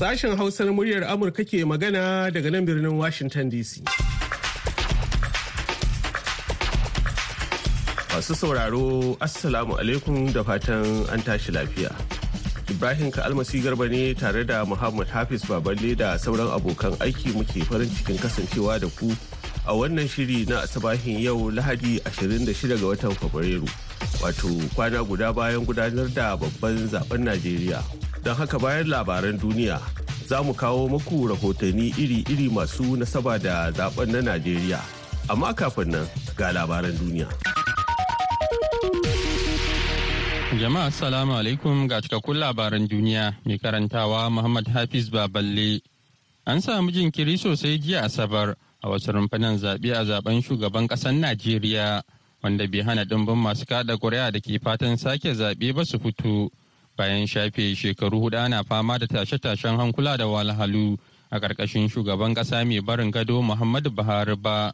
Sashen Hausa na muryar Amurka ke magana daga nan birnin Washington DC. Masu sauraro, Assalamu alaikum da fatan an tashi lafiya. Ibrahim Ka'almasi Garba ne tare da Muhammad Hafiz Baballe da sauran abokan aiki muke farin cikin kasancewa da ku a wannan shiri na asabahin yau Lahadi 26 ga watan Fabrairu. Wato kwana guda bayan gudanar da babban zaɓen Najeriya. Don haka bayan labaran duniya za mu kawo muku rahotanni iri-iri masu nasaba da zaɓen na Najeriya. Amma kafin nan ga labaran duniya. Jama'a assalamu alaikum ga cikakkun labaran duniya mai karantawa Muhammad Hafiz Baballe. An samu jinkiri sosai jiya Asabar a wasu rumfunan zaɓe a zaɓen shugaban ƙasar Najeriya wanda bai hana ɗimbin masu kaɗa ƙuri'a da ke fatan sake zaɓe ba su fito. Bayan shafe shekaru huɗu ana fama da tashe-tashen hankula da walhalu a ƙarƙashin shugaban ƙasa mai barin gado muhammadu buhari ba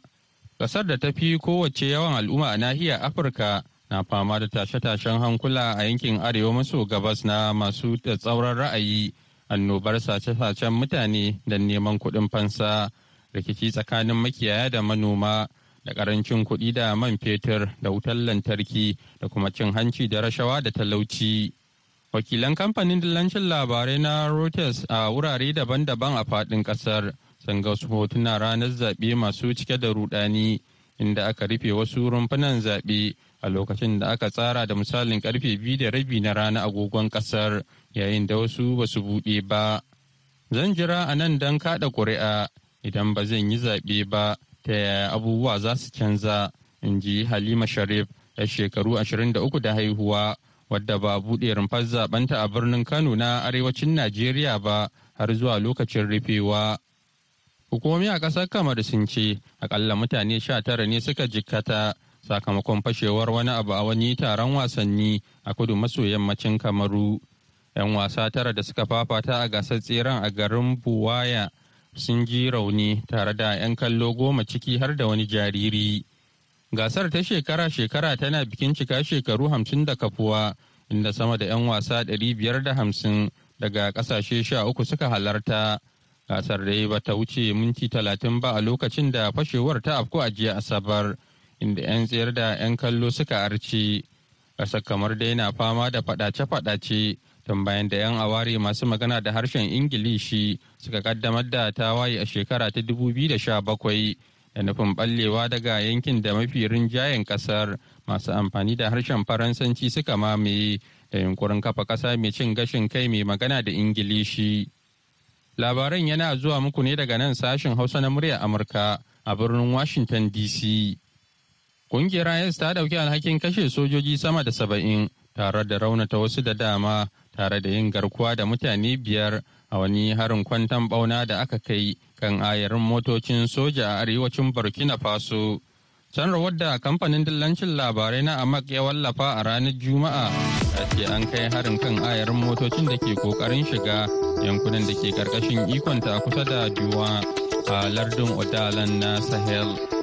ƙasar da ta fi kowace yawan al'umma a nahiyar afirka na fama da tashe-tashen hankula a yankin arewa maso gabas na masu tsauran ra'ayi annobar sace-sacen mutane da neman kuɗin fansa rikici tsakanin makiyaya da manoma da ƙarancin kuɗi da man fetur da wutar lantarki da kuma cin hanci da rashawa da talauci. Wakilan kamfanin dillancin labarai na reuters a wurare daban-daban a faɗin ƙasar sun ga wasu hotuna ranar zaɓe masu cike da rudani inda aka rufe wasu rumfunan zaɓe a lokacin da aka tsara da misalin ƙarfe biyu da rabi na rana agogon ƙasar yayin da wasu ba su buɗe ba. Zan jira a nan don kaɗa ƙuri'a idan ba zan yi zaɓe ba ta yaya abubuwa za su canza in ji halima sharif yar shekaru 23 da haihuwa wadda ba buɗe rumfar zaɓenta a birnin Kano na arewacin Najeriya ba har zuwa lokacin rufewa. Hukumomi a ƙasar Kamar sun ce akalla mutane sha tara ne suka jikkata sakamakon fashewar wani abu a wani taron wasanni a kudu maso yammacin Kamaru. 'Yan wasa tara da suka fafata a gasar tseren a garin Buwaya sun ji rauni tare da 'yan kallo goma ciki har da wani jariri. Gasar ta shekara-shekara tana bikin cika shekaru hamsin da kafuwa inda sama da 'yan wasa biyar da hamsin daga ƙasashe sha uku suka halarta. Gasar da ba ta wuce minti talatin ba a lokacin da fashewar ta afku a jiya Asabar, inda 'yan tsayar da 'yan kallo suka arce. Ƙasar kamar dai na fama da faɗace-faɗace tun bayan da 'yan aware masu magana da harshen Ingilishi suka kaddamar da tawaye a shekara ta 2017 da nufin ɓallewa daga yankin da mafi rinjayen ƙasar. Masu amfani da harshen faransanci suka mamaye da yunkurin kafa ƙasa mai cin gashin kai mai magana da ingilishi. Labaran yana zuwa muku ne daga nan sashen hausa na muryar amurka a birnin washington dc ƙungiyar is ta ɗauki alhakin kashe sojoji sama da saba'in tare da raunata wasu da dama tare da yin garkuwa da mutane biyar a wani harin kwantan bauna da aka kai kan ayarin motocin soja a arewacin burkina faso. Sanarwar da kamfanin dillancin labarai na amak ya wallafa a ranar juma'a ya ce an kai harin kan ayarin motocin da ke ƙoƙarin shiga yankunan da ke ƙarƙashin ikonta kusa da duwa a lardin odalan na sahel.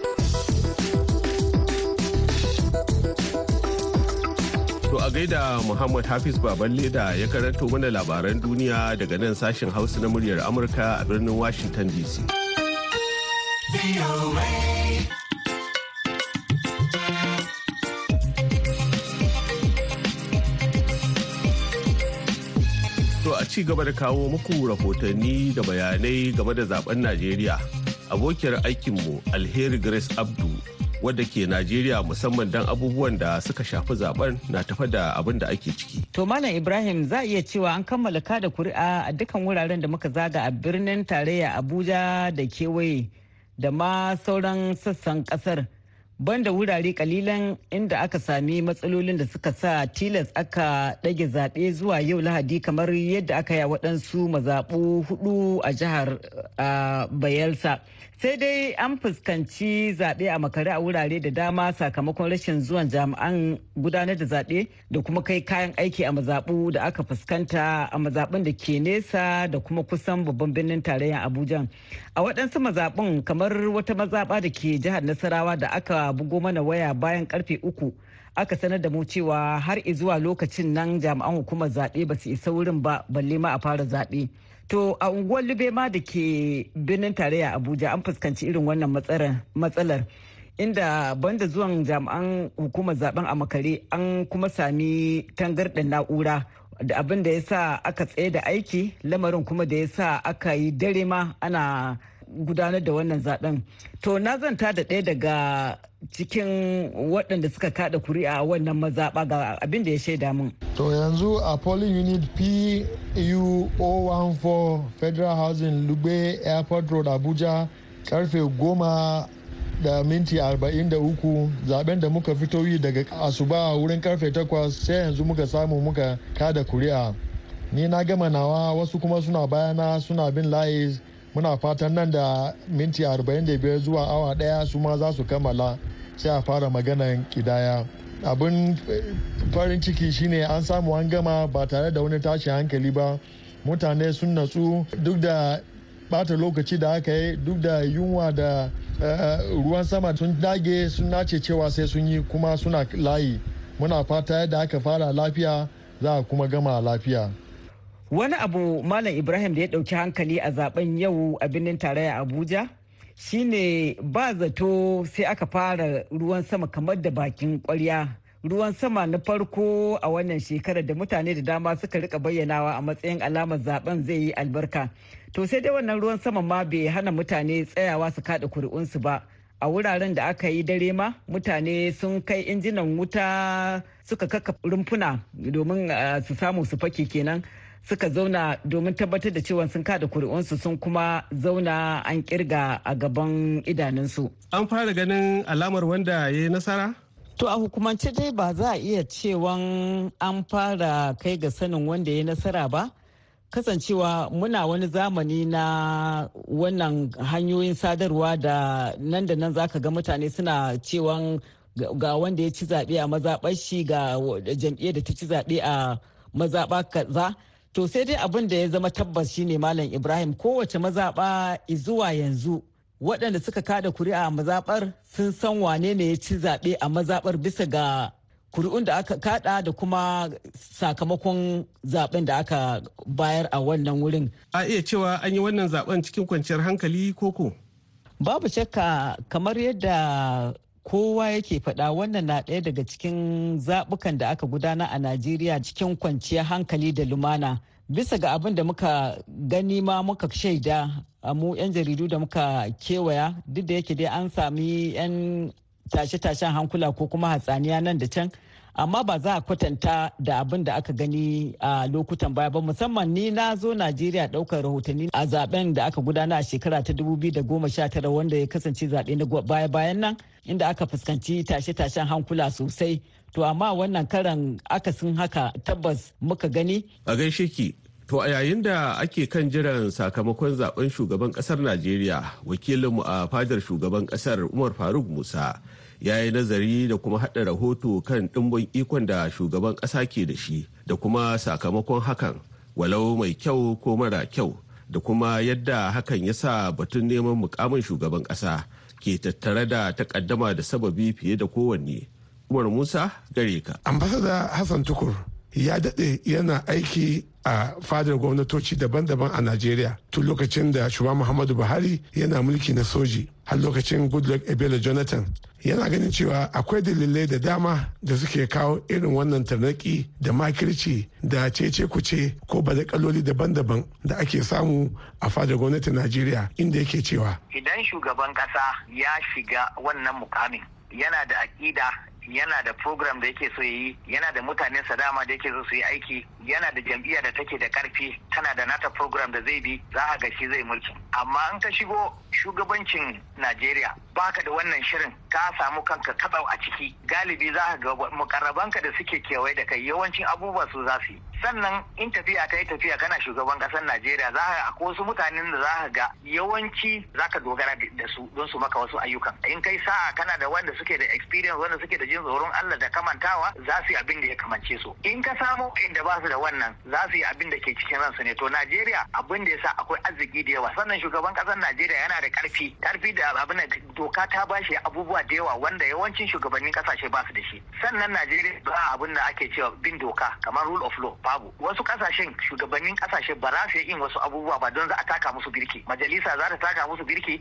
To a gaida Muhammad Hafiz Baballe da ya karanto mana labaran duniya daga nan sashen Hausa na muryar Amurka a birnin Washington DC. To a ci gaba da kawo muku rahotanni da bayanai game da zaɓen Najeriya. Abokiyar aikinmu Alheri Grace Abdu wadda ke Najeriya musamman don abubuwan da suka shafi zaɓen na tafa da abin da ake ciki. To Malam Ibrahim za a iya cewa an kammala kada kuri'a a dukkan wuraren da muka zaga a birnin tarayya Abuja da kewaye da ma sauran sassan ƙasar. Banda wurare kalilan inda aka sami matsalolin da suka sa tilas aka ɗage zaɓe zuwa yau lahadi kamar yadda aka yi waɗansu mazaɓu huɗu a jihar bayelsa. Sai dai an fuskanci zaɓe a makare a wurare da dama sakamakon rashin zuwan jami'an gudanar da zaɓe da kuma kai kayan aiki a mazaɓu da aka fuskanta a mazaɓun da ke nesa da kuma kusan babban birnin tarayyar abuja. A waɗansu mazaɓun kamar wata mazaɓa da ke jihar nasarawa da aka bugo mana waya bayan ƙarfe uku aka sanar da mu cewa har zuwa lokacin nan jami'an hukumar zaɓe ba su isa wurin ba balle ma a fara zaɓe To a unguwar Lubema da ke birnin tarayya Abuja an fuskanci irin wannan matsalar. Inda banda zuwan jami'an hukumar zaɓen a makare an kuma sami tangarɗin na'ura da abin da ya sa aka tsaye da aiki lamarin kuma da ya sa aka yi dare ma ana gudanar da wannan zaɓen. To na zanta da ɗaya daga cikin waɗanda suka kada kuri'a a wannan mazaɓa ga abin da ya shaida min. To yanzu a polling unit PU 014 Federal Housing Lugbe Airport Road Abuja ƙarfe goma da minti 43 zaɓen da muka fito yi daga asuba wurin ƙarfe 8 sai yanzu muka samu muka kada kuri'a. Ni na gama nawa wasu kuma suna bayana suna bin layi muna fatan nan da minti 45 zuwa awa ɗaya su ma za su kammala sai a fara maganan kidaya abin farin ciki shine an samu an gama ba tare da wani tashi hankali ba. Mutane sun natsu duk da bata lokaci da aka yi duk da yunwa da ruwan sama sun dage sun nace cewa sai sun yi kuma suna layi. Muna fata yadda aka fara lafiya za a kuma gama lafiya. Wani abu Malam Ibrahim da ya ɗauki hankali a zaɓen yau a birnin tarayya Abuja shine ba zato sai aka fara ruwan sama kamar da bakin kwarya. Ruwan sama na farko a wannan shekarar da mutane da dama suka riƙa bayyanawa a matsayin alamar zaɓen zai yi albarka. To sai dai wannan ruwan sama ma bai hana mutane tsayawa su kada kuri'unsu ba. a wuraren da aka yi dare ma mutane sun kai injinan wuta suka kaka rumfuna domin su samu su fake kenan suka zauna domin tabbatar da cewa sun kada kuri'unsu sun kuma zauna an ƙirga a gaban idanunsu. An fara ganin alamar wanda ya yi nasara? To a hukumance dai ba za a iya cewan an fara kai ga sanin wanda ya yi nasara ba. Kasancewa muna wani zamani na wannan hanyoyin sadarwa da nan da nan zaka ga mutane suna cewan ga wanda ya ci zaɓe a mazaɓar shi ga jam'iyyar da ta ci zaɓe a mazaɓa kaza. To sai dai abin da ya zama tabbas shine Malam Ibrahim kowace mazaɓa zuwa yanzu waɗanda suka kada kuri'a a mazaɓar sun san wane ne ya ci zaɓe a mazaɓar bisa ga kuri'un da aka kada da kuma sakamakon zaɓen da aka bayar a wannan wurin. A iya cewa an yi wannan zaɓen cikin kwanciyar hankali koko? Babu shakka kamar yadda kowa yake faɗa. Wannan na ɗaya daga cikin zaɓukan da aka gudana a najeriya cikin kwanciyar hankali da lumana. Bisa ga abin da muka gani ma muka shaida a mu 'yan jaridu da muka kewaya duk da yake dai an sami 'yan tashe-tashen hankula ko kuma hatsaniya nan da can amma ba za a kwatanta da abin da aka gani a lokutan baya ba. Musamman ni na zo najeriya ɗaukar rahotanni a zaɓen da aka gudana a shekara ta 2019 wanda ya kasance zaɓe na baya-bayan nan inda aka fuskanci tashe-tashen hankula sosai. To amma wannan karan akasin haka tabbas muka gani. A gaishe ki To a yayin da ake kan jiran sakamakon zaɓen shugaban ƙasar Najeriya, wakilinmu a fadar shugaban ƙasar Umar Faruk Musa ya yi nazari da kuma haɗa rahoto kan ɗimbin ikon da shugaban ƙasa ke da shi da kuma sakamakon hakan walau mai kyau ko mara kyau da kuma yadda hakan ya sa batun neman mukamin shugaban ƙasa ke tattare da takaddama da sababi fiye da kowanne. Umar Musa gare ka. Ambasada Hassan Tukur ya daɗe yana aiki a fadar gwamnatoci daban-daban a Najeriya tun lokacin da shugaban Muhammadu Buhari yana mulki na soji har lokacin Goodluck Ebele Jonathan yana ganin cewa akwai dalilai da dama da suke kawo irin wannan tarnaki da makirci da cece kuce ko kaloli daban-daban da ake samu a fadar gwamnatin Najeriya inda yake cewa. Idan shugaban kasa ya shiga wannan mukamin yana da aƙida yana da program da yake so yi yana da mutanen sa dama da yake so su yi aiki yana da jam'iyya da take da ƙarfi tana da nata program da zai bi za a ga shi zai mulki. Amma in ka shigo shugabancin Najeriya baka da wannan shirin ka samu kanka kabau a ciki. Galibi za ka ga mukarrabanka da suke kewaye da kai yawancin abubuwa su za su yi. Sannan in tafiya ta yi tafiya kana shugaban ƙasar Najeriya za ka akwai wasu mutanen da za ka ga yawanci za ka dogara da su don su maka wasu ayyukan. In kai sa'a kana da wanda suke da experience wanda suke da jin tsoron Allah da kamantawa za su yi abin da ya kamance su. In ka samu inda ba su da wannan za su yi abin da ke cikin ransu ne. To Najeriya abin da yasa akwai arziki da yawa. Sannan shugaban ƙasar Najeriya yana da ƙarfi ƙarfi da abin da doka ta ba shi abubuwa da yawa wanda yawancin shugabannin ƙasashe ba su da shi. Sannan Najeriya ba abin da ake cewa bin doka kamar rule of law. Babu. Wasu ƙasashen shugabannin ƙasashe ba za su yi wasu abubuwa ba don za a taka musu birki. Majalisa za ta taka musu birki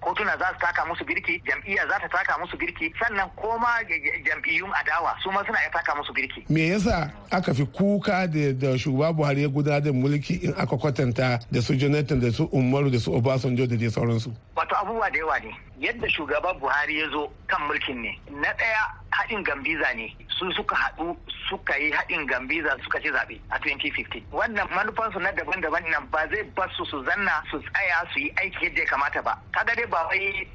kotuna za su taka musu birki jam'iyya za ta taka musu birki. Sannan koma jam'iyyun adawa su ma suna iya taka musu birki. Me yasa aka fi kuka da da shugaba buhari ya gudanar da mulki in aka kwatanta da su jonathan da su umaru da su obasanjo da dai sauransu? Wato abubuwa da yawa ne. Yadda shugaba buhari ya zo kan mulkin ne. Na ɗaya haɗin gambiza ne. Su suka haɗu suka yi haɗin gambiza suka ci zaɓe a 2015 wannan manufansu na daban-daban nan ba zai bar su su zanna su tsaya su yi aiki yadda ya kamata ba. Kaga dai ba wai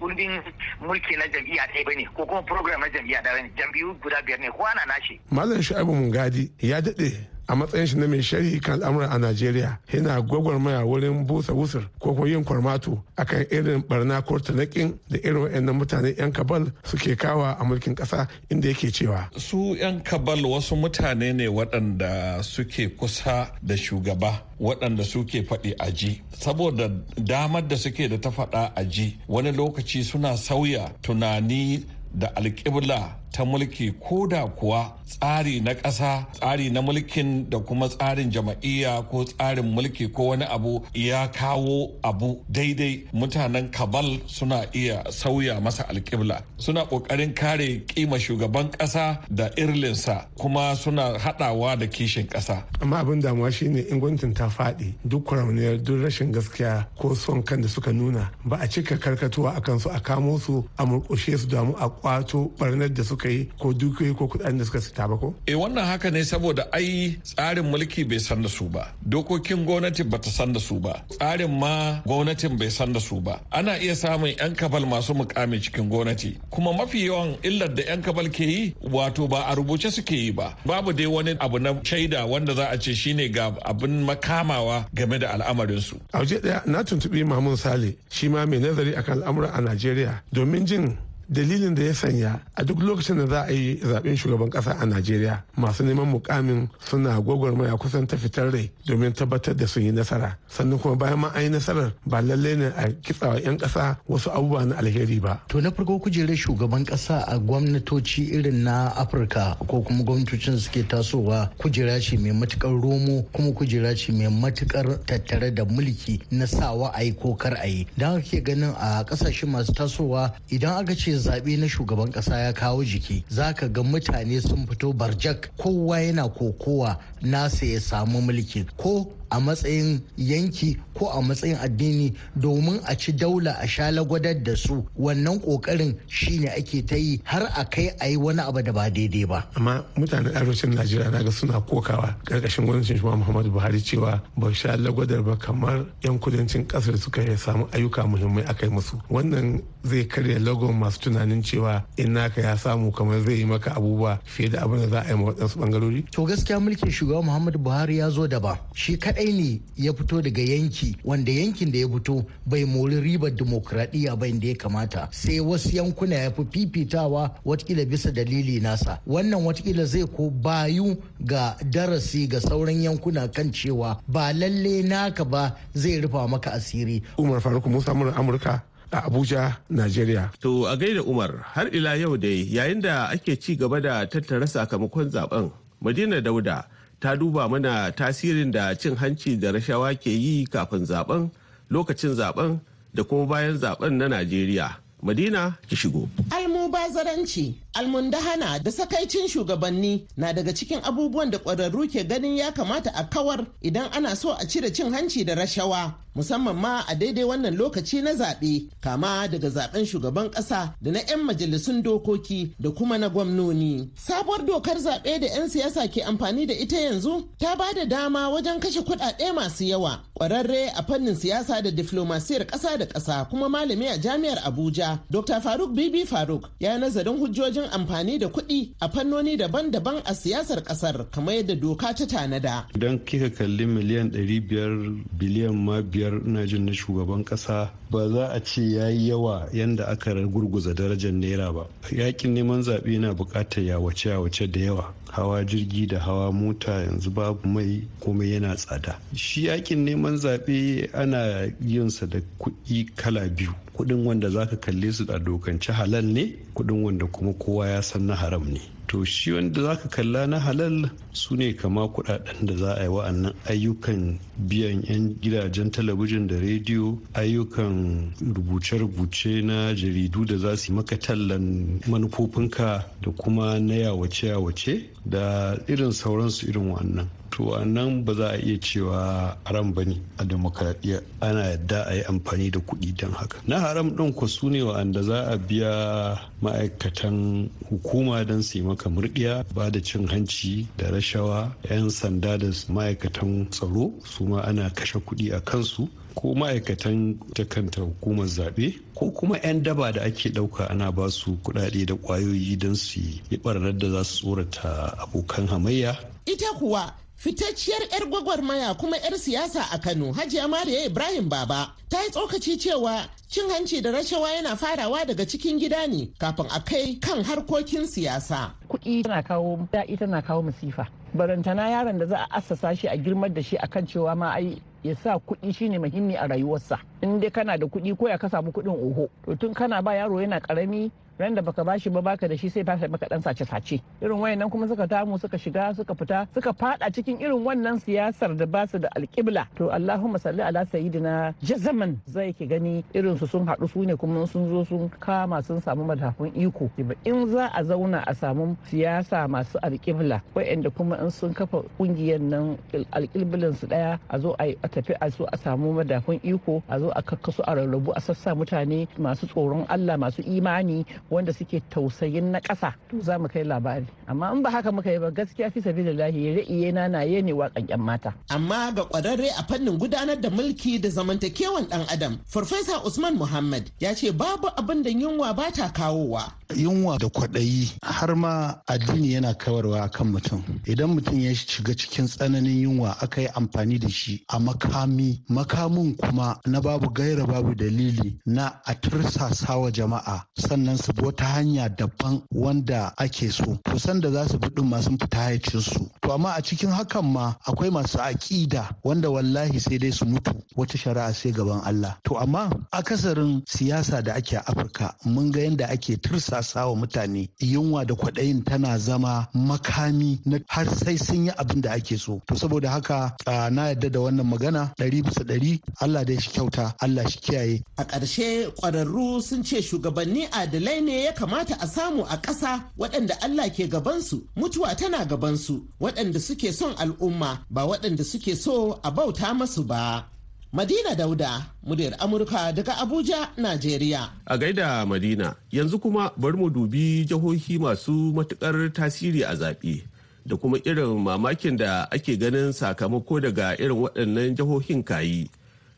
kundin mulki na jam'iyya ɗaya ba ne ko kuma program na jam'iyya ɗaya ne. Jam'iyyu guda biyar ne kowa na nashi. Malam shu'aibu mungadi ya daɗe a matsayin shi na mai sharhi kan al'amuran a Najeriya yana gwagwarmaya wurin busa wusur ko kuma yin kwarmato akan irin barna ko tanakin da irin waɗannan mutane 'yan kabal suke kawa a mulkin ƙasa inda yake cewa. Su 'yan kabal wasu mutane ne waɗanda suke kusa da shugaba waɗanda suke faɗi aji saboda damar da suke da ta faɗa aji wani lokaci suna sauya tunani da alƙibla ta mulki ko da kuwa tsari na ƙasa tsari na mulkin da kuma tsarin jama'iyya ko tsarin mulki ko wani abu ya kawo abu daidai mutanen kabal suna iya sauya masa alƙibla. Suna ƙoƙarin kare kima shugaban ƙasa da irlinsa kuma suna haɗawa da kishin ƙasa. Amma abin damuwa shine in gwamnatin ta faɗi duk kwaramniyar duk rashin gaskiya ko son kan da suka nuna ba a cika karkatuwa akan su a kamo su a murƙushe su damu a kwato barnar da suka suka yi ko dukiyoyi ko kuɗaɗen da suka sita ba ko? E wannan haka ne saboda ai tsarin mulki bai san da su ba. Dokokin gwamnati ba ta san da su ba. Tsarin ma gwamnatin bai san da su ba. Ana iya samun 'yan kabal masu mukami cikin gwamnati. Kuma mafi yawan illar da 'yan kabal ke yi wato ba a rubuce suke yi ba. Babu dai wani abu na shaida wanda za a ce shine ga abin makamawa game da al'amarinsu. A waje ɗaya na tuntuɓi Mamun Sale shi ma mai nazari akan al'amura a Najeriya domin jin dalilin da ya sanya a duk lokacin da za a yi zaɓen shugaban kasa a najeriya masu neman mukamin suna gwagwarmaya kusan ta fitar rai domin tabbatar da sun yi nasara. Sannan kuma bayan ma an yi nasarar ba lallai ne a kitsawa 'yan kasa wasu abubuwa na alheri ba. To na farko kujerar shugaban kasa a gwamnatoci irin na afirka ko kuma gwamnatocin suke tasowa kujera ce mai matuƙar romo kuma kujera ce mai matuƙar tattare da mulki na sawa a yi ko kar a yi. Don ganin a ƙasashe masu tasowa idan aka ce zaɓe na shugaban ƙasa ya kawo jiki za ka ga mutane sun fito barjak kowa yana kokowa nasa ya samu mulki. Ko a matsayin yanki ko a matsayin addini domin a ci daula a sha lagwadar da su. Wannan ƙoƙarin shine ake ta yi har a kai a yi wani abu da ba daidai ba. Amma mutanen arewacin najeriya na ga suna kokawa ƙarƙashin gwamnatin shugaba muhammadu buhari cewa ba sha lagwadar ba kamar yan kudancin ƙasar suka samu ayyuka muhimmai aka yi musu. Wannan zai karya lagon masu tunanin cewa in naka ya samu kamar zai yi maka abubuwa fiye da abin da za a yi ma waɗansu bangarori to gaskiya mulkin shugaba muhammadu buhari ya zo da ba. Shi kadai ne ya fito daga yanki wanda yankin da ya fito bai mori ribar dimokuraɗiyya ba inda ya kamata. Sai wasu yankuna ya fi fifitawa wataƙila bisa dalili nasa. Wannan wataƙila zai ko bayu ga darasi ga sauran yankuna kan cewa ba lalle naka ba zai rufa maka asiri. Umar faruk musa amurka a Abuja, Najeriya. To a gaida Umar har ila yau dai yayin da ake ci gaba da tattara sakamakon zaɓen Madina Dauda ta duba mana tasirin da cin hanci da rashawa ke yi kafin zaɓen lokacin zaɓen da kuma bayan zaɓen na Najeriya. Madina ki shigo. Almubazaranci, almundahana da sakaicin shugabanni na daga cikin abubuwan da ƙwararru ke ganin ya kamata a kawar idan ana so a cire cin hanci da rashawa. Musamman ma a daidai wannan lokaci na zaɓe, kama daga zaɓen shugaban ƙasa da na 'yan majalisun dokoki da kuma na gwamnoni. Sabuwar dokar zaɓe da 'yan siyasa ke amfani da ita yanzu ta ba da dama wajen kashe kuɗaɗe masu yawa. Ƙwararre a fannin siyasa da diflomasiyar ƙasa da ƙasa kuma malami a jami'ar Abuja, Dr. Faruk Bibi Faruk ya nazarin hujjojin amfani da kuɗi a fannoni daban-daban a siyasar ƙasar kamar yadda doka ta tanada. Idan kika kalli miliyan 500 biliyan ma biyar ina jin na shugaban ƙasa ba za a ce ya yi yawa yanda aka gurguza darajar naira ba. Yakin neman zaɓe na buƙatar yawace-yawace da yawa. hawa jirgi da hawa mota yanzu babu mai komai yana tsada shi yaƙin neman zaɓe ana yinsa da kuɗi kala biyu kuɗin wanda zaka kalle su a dokance halal ne kuɗin wanda kuma kowa ya san na haram ne. To shi wanda za ka kalla na halal su ne kama kuɗaɗen da za a yi wa'annan ayyukan biyan 'yan gidajen talabijin da rediyo ayyukan rubuce-rubuce na jaridu da za su yi maka tallan manufofinka da kuma na yawace-yawace da irin sauransu irin wannan to nan ba za a iya cewa haram ba ne a demokradiyya. Ana yadda a yi amfani da kuɗi don haka. Na haram ɗin ku su ne wa'anda za a biya ma'aikatan hukuma don su yi maka murɗiya ba da cin hanci da rashawa. 'yan sanda da ma'aikatan tsaro su ma ana kashe kuɗi a kansu. Ko ma'aikatan ta kanta hukumar zaɓe ko kuma 'yan daba da ake ɗauka ana ba su kuɗaɗe da ƙwayoyi don su yi ɓarnar da za su tsorata abokan hamayya. Ita kuwa fitacciyar 'yar gwagwarmaya kuma 'yar siyasa a Kano Hajiya Mariya Ibrahim Baba ta yi tsokaci cewa cin hanci da rashawa yana farawa daga cikin gida ne kafin a kai kan harkokin siyasa. Kuɗi tana kawo daɗi tana kawo masifa. Barantana yaron da za a assasa shi a girmar da shi akan cewa ma ai ya sa kuɗi shine muhimmi a rayuwarsa in dai kana da kuɗi ko ya ka samu kuɗin oho to tun kana ba yaro yana ƙarami ran da baka bashi ba baka da shi sai fasa maka dan sace sace irin wayannan kuma suka tamu suka shiga suka fita suka fada cikin irin wannan siyasar da ba su da alƙibla. To Allahumma salli ala sayyidina jazaman zai ki gani irin su sun haɗu su ne kuma sun zo sun kama sun samu madafun iko. In za a zauna a samu siyasa masu alƙibla wayanda kuma in sun kafa ƙungiyar nan alƙiblan su ɗaya a zo a tafi a so a samu madafun iko a zo a kakkasu a rarrabu a sassa mutane masu tsoron Allah masu imani wanda suke tausayin na ƙasa to za mu kai labari amma in ba haka muka yi ba gaskiya fi sabi da lahi iye na na ye ne waƙan ƴan mata. amma ga ƙwararre a fannin gudanar da mulki da zamantakewan ɗan adam farfesa usman muhammad ya ce babu abin da yunwa ba ta kawowa. yunwa da kwaɗayi har ma addini yana kawarwa kan mutum idan mutum ya shiga cikin tsananin yunwa aka yi amfani da shi a makami makamin kuma na babu gaira babu dalili na a tursasa wa jama'a sannan su wata hanya daban wanda ake so. To sanda za su bi din ma sun fita haicin su to amma a cikin hakan ma akwai masu aƙida wanda wallahi sai dai su mutu wata shari'a sai gaban Allah. To amma akasarin siyasa da ake a Afirka mun ga yadda ake tursasa wa mutane yunwa da kwaɗayin tana zama makami na har sai sun yi abin da ake so. To saboda haka na yadda da wannan magana ɗari bisa ɗari. Allah dai shi kyauta Allah shi kiyaye. A ƙarshe ƙwararru sun ce shugabanni adalai ne ya kamata a samu a ƙasa waɗanda Allah ke gabansu mutuwa tana gabansu waɗanda suke son al'umma ba waɗanda suke so a bauta masu ba. Madina Dauda, muryar Amurka daga Abuja, Najeriya. A gaida Madina, yanzu kuma bari mu dubi jihohi masu matuƙar tasiri a zaɓe da kuma irin mamakin da ake ganin sakamako daga irin waɗannan jihohin kayi.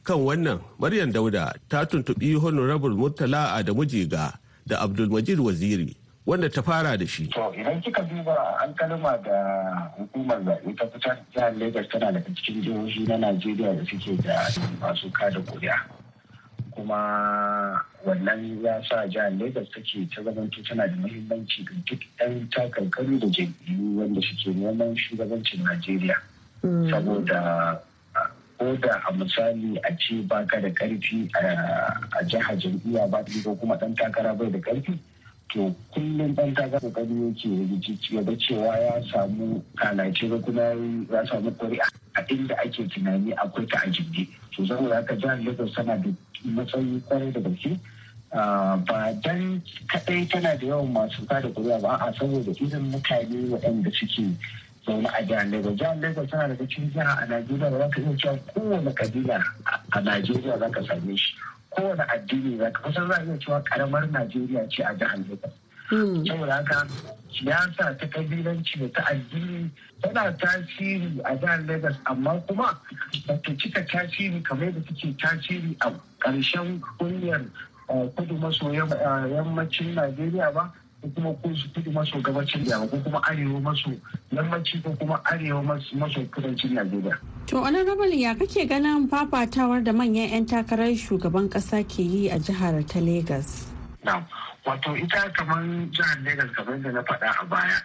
Kan wannan, Maryam Dauda ta tuntuɓi Honorable Murtala Adamu Jega da Abdulmajid Waziri. wanda ta fara da shi. To idan kika duba an kalma da hukumar zaɓe ta fitar jihar Lagos tana daga cikin jihohi na Najeriya da suke da masu kada kuri'a. Kuma wannan ya sa jihar Lagos take ta zamanto tana da muhimmanci ga duk 'yan takarkaru da jam'iyyu wanda suke neman shugabancin Najeriya. Saboda ko da a misali a ce baka da ƙarfi a jihar jam'iyya ba ko kuma ɗan takara bai da ƙarfi. to kullum dan ta ƙoƙari yake rikici ga cewa ya samu kalace ko kuma ya samu ƙuri'a a inda ake tunani akwai ta a jirgi to saboda haka jihar lagos tana da matsayi ƙwarai da gaske ba dan kadai tana da yawan masu kada ƙuri'a ba a saboda irin mutane waɗanda suke zaune a jihar lagos jihar lagos tana daga cikin jiha a najeriya ba za ka iya cewa kowane kabila a najeriya za ka same shi. Kowane addini za ka kusan za a iya cewa karamar najeriya ce a jihar lagos saboda haka siyasa ta kabilanci da ta addini tana tasiri a jihar lagos amma kuma ba ta cika tasiri kamar da take tasiri a ƙarshen kunyar kudu maso yammacin najeriya ba. Ko kuma kudu maso gabacin da ko kuma arewa maso yammaci ko kuma arewa maso kudancin najeriya To honorable ya kake ganin fafatawar da manyan 'yan takarar shugaban kasa ke yi a jihar ta Legas? Wato ita kamar jihar Legas kamar da na faɗa a baya.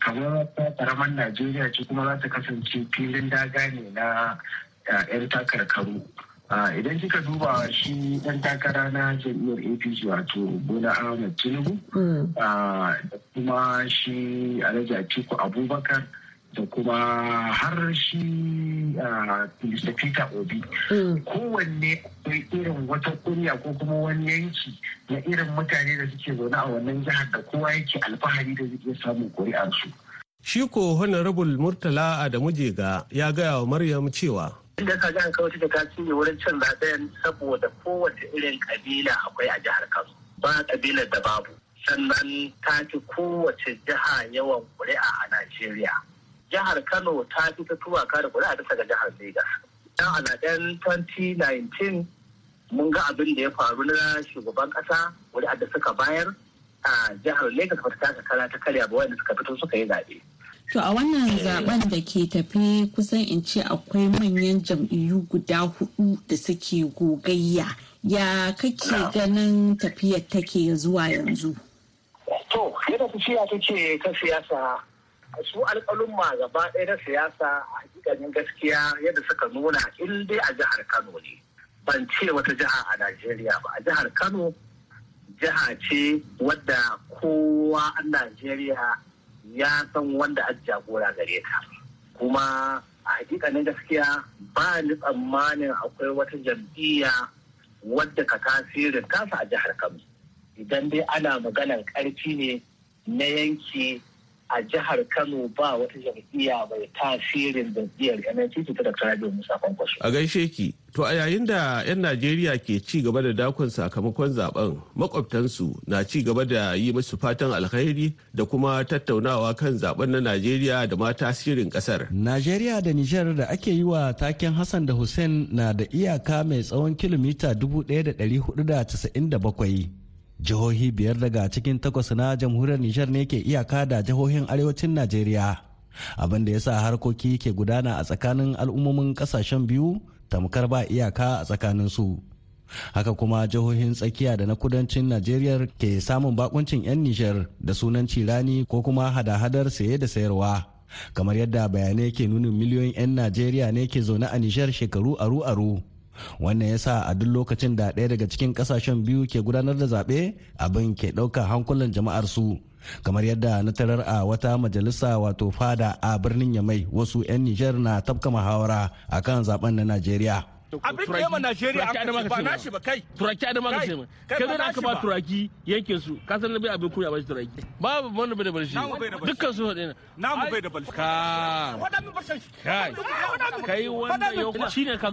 Kamar ta karamar Najeriya ce kuma za ta kasance filin daga ne na 'yan takarkaru. Idan kika duba shi dan takara na jam'iyyar apc wato bola ahmed tinubu da kuma shi alhaji atiku abubakar da kuma har shi Mr. Peter Obi. Kowanne akwai irin wata kuriya ko kuma wani yanki na irin mutane da suke zaune a wannan jihar da kowa yake alfahari da zai samun kuri'arsu. Shi ko Honorable Murtala Adamu Jega ya gaya wa Maryam cewa inda ka gan kawai da tasiri wurin cin zaɓen saboda kowace irin kabila akwai a jihar Kano ba kabilar da babu sannan ta fi kowace jiha yawan kuri'a a Najeriya. Jihar Kano ta fi ta tuwaka da kuri'a bisa ga jihar Legas. Dan a zaɓen 2019 mun ga abin da ya faru na shugaban kasa kuri'a da suka bayar a jihar Legas ba ta kara ta karya ba wanda suka fito suka yi zaɓe. To a wannan zaɓen da ke tafi kusan in ce akwai manyan jam'iyyu guda huɗu da suke gogayya. Ya kake ganin tafiyar take zuwa yanzu? To, yadda tafiya take ta siyasa su alƙalumma gaba ɗaya na siyasa a hakikanin gaskiya yadda suka nuna in dai a jihar Kano ne. Ban ce wata jiha a Najeriya ba. A jihar Kano jiha ce wadda kowa a Najeriya ya san wanda a jagora gare ta kuma a hakikanin gaskiya ba ni tsammanin akwai wata jam'iyya wadda ka tasirin tasa a jihar kano. Idan dai ana maganar ƙarfi ne na yanki a jihar kano ba wata jam'iyya mai tasirin jam'iyyar nnpp ta da rabiu musa kwankwaso. A gaishe ki to a yayin da 'yan najeriya ke ci gaba da dakon sakamakon zaɓen makwabtansu na ci gaba da yi musu fatan alkhairi da kuma tattaunawa kan zaɓen na najeriya da ma tasirin ƙasar najeriya da nijar da ake yi wa taken hassan da hussein na da iyaka mai tsawon kilomita 1497 jihohi biyar daga cikin takwas na jamhuriyar nijar ne ke iyaka da jihohin arewacin najeriya. Abin da ya sa harkoki ke gudana a tsakanin al'ummomin ƙasashen biyu tamkar ba iyaka a tsakanin su haka kuma jihohin tsakiya da na kudancin najeriya ke samun bakuncin 'yan nijar da sunan cirani ko kuma hada-hadar saye da sayarwa. Kamar yadda bayanai ke nunin miliyoyin 'yan najeriya ne ke zaune a nijar shekaru aru-aru. Wannan ya sa a duk lokacin da ɗaya daga cikin ƙasashen biyu ke gudanar da zaɓe abin ke ɗauka hankulan jama'ar su. Kamar yadda na tarar a wata majalisa wato fada a birnin yamai wasu 'yan nijar na tafka muhawara akan zaɓen na najeriya. Abin da Najeriya an ba nashi ba kai. Turaki adama ka ce kai aka ba turaki yankin su. Ka san bai abin kuya ba shi turaki. Babu wanda bai da barshi dukkan su hade namu bai da barshi ka kai. Kai yau shine ka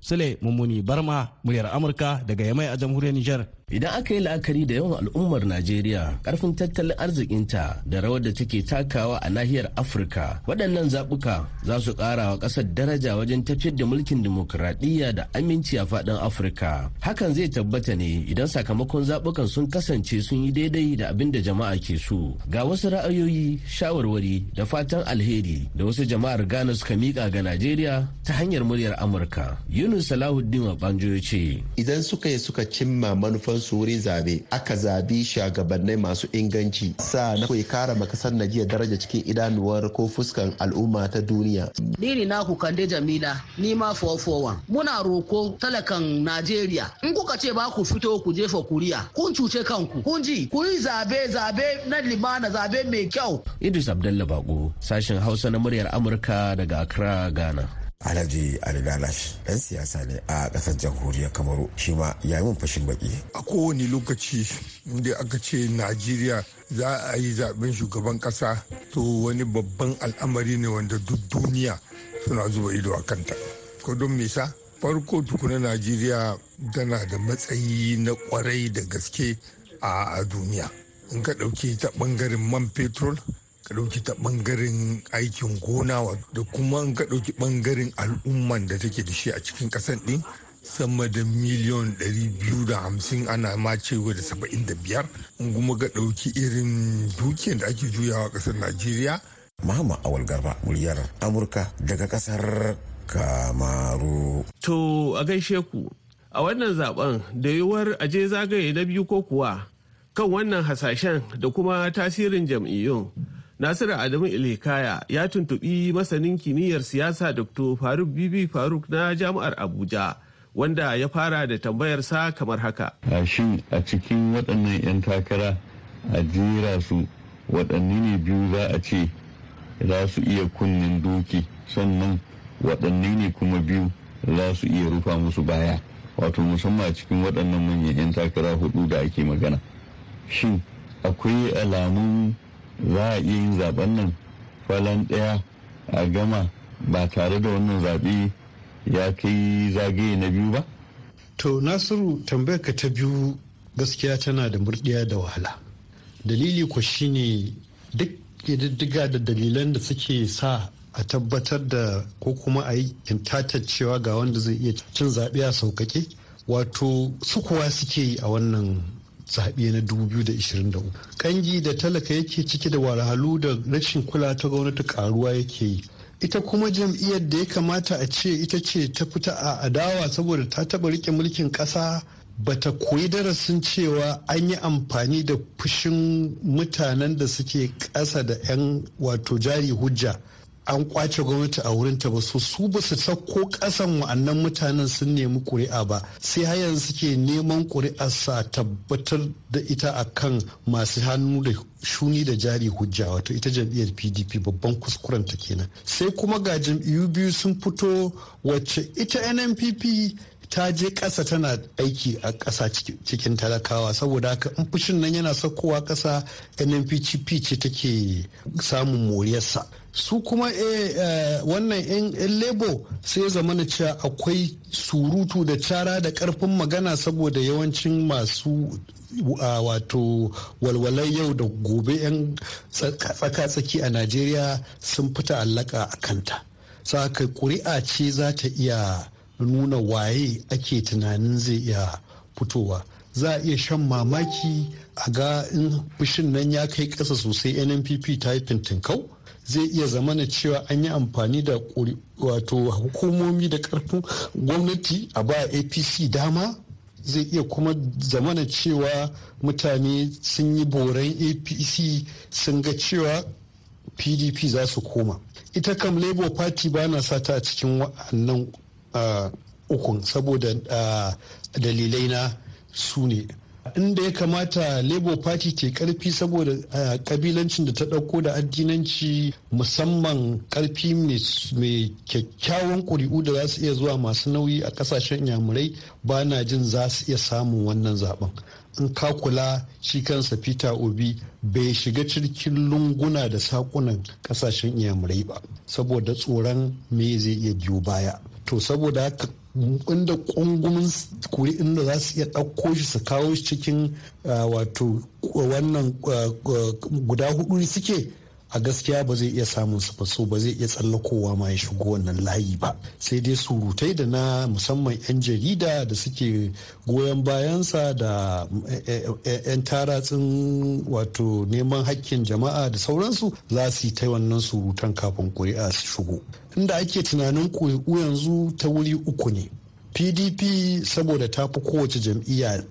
Sule Mummuni Barma muryar Amurka daga Yamai a jamhuriyar Nijar. Idan aka yi la'akari da yawan al'ummar Najeriya, ƙarfin tattalin arzikinta da rawar da take takawa a nahiyar Afirka, waɗannan zaɓuka za su ƙara wa ƙasar daraja wajen tafiyar da mulkin dimokuraɗiyya. Da aminci a faɗin Afirka. Hakan zai tabbata ne idan sakamakon zaɓukan sun kasance sun yi daidai da abin da jama'a ke so. Ga wasu ra'ayoyi, shawarwari da fatan alheri da wasu jama'ar Ghana suka miƙa ga Najeriya ta hanyar muryar Amurka. Yunus Salahuddin Banjo ya ce. Idan suka yi suka cimma manufar su wurin zaɓe aka zabi shugabannai masu inganci sa na kai kara makasar Najeriya daraja cikin idanuwar ko fuskan al'umma ta duniya. Diri na ku kande Jamila ni ma 441 muna roko talakan Najeriya. In kuka ce ba ku fito ku jefa kuriya kun cuce kanku. Kun ji ku yi zaɓe zaɓe na limana zaɓe mai kyau. Idris Abdallah Bako sashen Hausa na muryar Amurka daga Accra Ghana. alhaji ali dalash dan siyasa ne a ƙasar jamhuriyar kamaru. Shi ma ya yi mun fashin baki a kowane lokaci inda aka ce najeriya za a yi zaɓen shugaban kasa to wani babban al'amari ne wanda duk duniya suna zuba ido a kanta. Ko don me sa farko tukuna najeriya tana da matsayi na ƙwarai da gaske a duniya. In ka ɗauki ta ɓangaren man fetur ka ɗauki ta ɓangaren aikin gona da kuma ka ɗauki ɓangaren al'umman da take da shi a cikin ƙasar ɗin sama da miliyon 250 ana ma cewa da 75 in kuma ka ɗauki irin dukiyar da ake juyawa ƙasar najeriya. Muhammad Awal Garba muryar Amurka daga ƙasar Kamaru. To a gaishe ku a wannan zaɓen da yiwuwar aje zagaye na biyu ko kuwa kan wannan hasashen da kuma tasirin jam'iyyun Nasiru Adamu Ilikaya ya tuntuɓi masanin kimiyyar siyasa Dr. Faruk Bibi Faruk na Jami'ar Abuja wanda ya fara da tambayarsa kamar haka. A shin a cikin waɗannan 'yan takara a jera su waɗanne ne biyu za a ce za su iya kunnen doki sannan waɗanne ne kuma biyu za su iya rufa musu baya wato musamman cikin waɗannan manyan 'yan takara huɗu da ake magana. Shin akwai alamun za a iya yin zaɓen nan falan ɗaya a gama ba tare da wannan zaɓe ya kai zagaye na biyu ba? To Nasiru tambayar ka ta biyu gaskiya tana da murɗiya da wahala. Dalili ku shine duk ƙididdiga da dalilan da suke sa a tabbatar da ko kuma a yi cewa ga wanda zai iya cin zaɓe a sauƙaƙe wato sukuwa suke yi a wannan zaɓe na 2023 kangi da talaka yake ciki da wahalhalu da rashin kula ta gwamnati karuwa yake yi. Ita kuma jam'iyyar da ya kamata a ce ita ce ta fita a adawa saboda ta taɓa riƙe mulkin ƙasa bata koyi darasin cewa an yi amfani da fushin mutanen da suke ƙasa da 'yan wato jari hujja. An ƙwace gwamnati a wurinta ba so su ba su sauko kasan wa'annan mutanen sun nemi ƙuri'a ba. Sai har yanzu suke neman ƙuri'a sa tabbatar da ita akan masu hannu da shuni da jari hujja wato ita jam'iyyar pdp babban kuskuren ta kenan. Sai kuma ga jam'iyyu biyu sun fito wacce ita nnpp ta je ƙasa tana aiki a ƙasa cikin talakawa. Saboda haka in fushin nan yana saukowa ƙasa nnpcp ce take samun moriyarsa. Su kuma wannan 'yan lebo sai ya zama cewa akwai surutu da cara da ƙarfin magana saboda yawancin masu wato walwalar yau da gobe 'yan tsaka-tsaki a najeriya sun fita allaka a kanta. Saka ƙuri'a ce za ta iya nuna waye ake tunanin zai iya fitowa. Za a iya shan mamaki a ga in fushin nan ya kai ƙasa sosai nnpp ta yi fintinkau. Zai iya zamana cewa an yi amfani da wato hukumomi da ƙarfin gwamnati a ba apc dama. Zai iya kuma zamana cewa mutane sun yi boran apc sun ga cewa pdp za su koma. Ita kam labour party ba na sata a cikin wa'annan ukun saboda dalilai na su ne. Inda ya kamata labour party ke ƙarfi saboda kabilancin da ta ɗauko da addinanci musamman ƙarfi mai kyakkyawan kuri'u da za su iya zuwa masu nauyi a ƙasashen yamurai ba na jin za su iya samun wannan zaɓen in ka kula shi kansa peter obi bai shiga cikin lunguna da sakunan ƙasashen yamurai ba saboda tsoron me zai iya biyo baya. To saboda haka inda kungumin kuri'in da za su iya ɗauko shi su kawo shi cikin wato wannan guda huɗu suke a gaskiya ba zai iya samun su so ba zai iya tsallakowa ma ya shigo wannan layi ba. Sai dai surutai da na musamman 'yan jarida da suke goyon bayansa da 'yan taratsin wato neman hakkin jama'a da sauransu za su yi ta wannan surutan kafin kuri'a su shigo. Inda ake tunanin kuri'u yanzu ta wuri uku ne. Pdp saboda ta fi kowace jam'iyya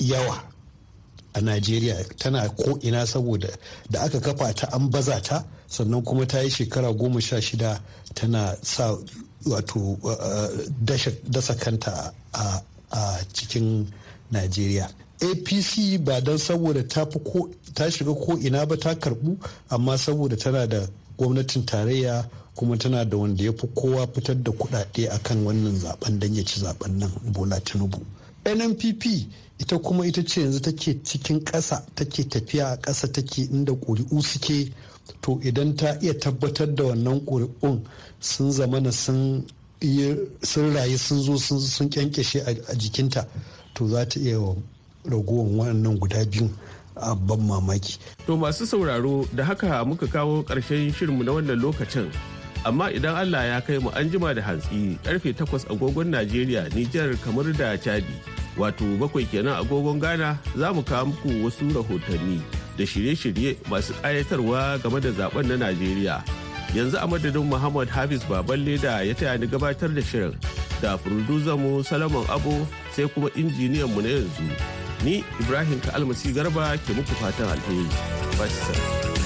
yawa. A Najeriya tana ko'ina saboda da aka kafa ta an baza ta sannan kuma ta yi shekara goma sha shida tana sa wato dasa kanta a cikin Najeriya. APC ba don saboda ta shiga ko'ina ba ta karbu amma saboda tana da gwamnatin tarayya kuma tana da wanda ya fi kowa fitar da kudade akan wannan zaɓen don ya ci zaɓen nan bola tinubu nnpp ita kuma ita ce yanzu take cikin ƙasa take tafiya a ƙasa take inda ƙuri'u suke to idan ta iya tabbatar da wannan ƙuri'un sun zamana sun rayu sun zo sun kyankyashe a jikinta to za ta iya ragowar wannan guda biyu ban mamaki. To masu sauraro da haka muka kawo ƙarshen shirinmu na wannan lokacin amma idan Allah ya kai mu an jima da hantsi ƙarfe 8 agogon Najeriya, Nijar kamar da Chadi. Wato bakwai kenan agogon Ghana za mu kawo muku wasu rahotanni da shirye-shirye masu ƙayatarwa game da zaɓen na Najeriya. Yanzu a madadin Muhammad Hafiz Baballe da ya taya ni gabatar da shirin da mu Salaman Abo sai kuma injiniyan mu na yanzu. Ni Ibrahim Ka'almasi Garba ke muku fatan alheri.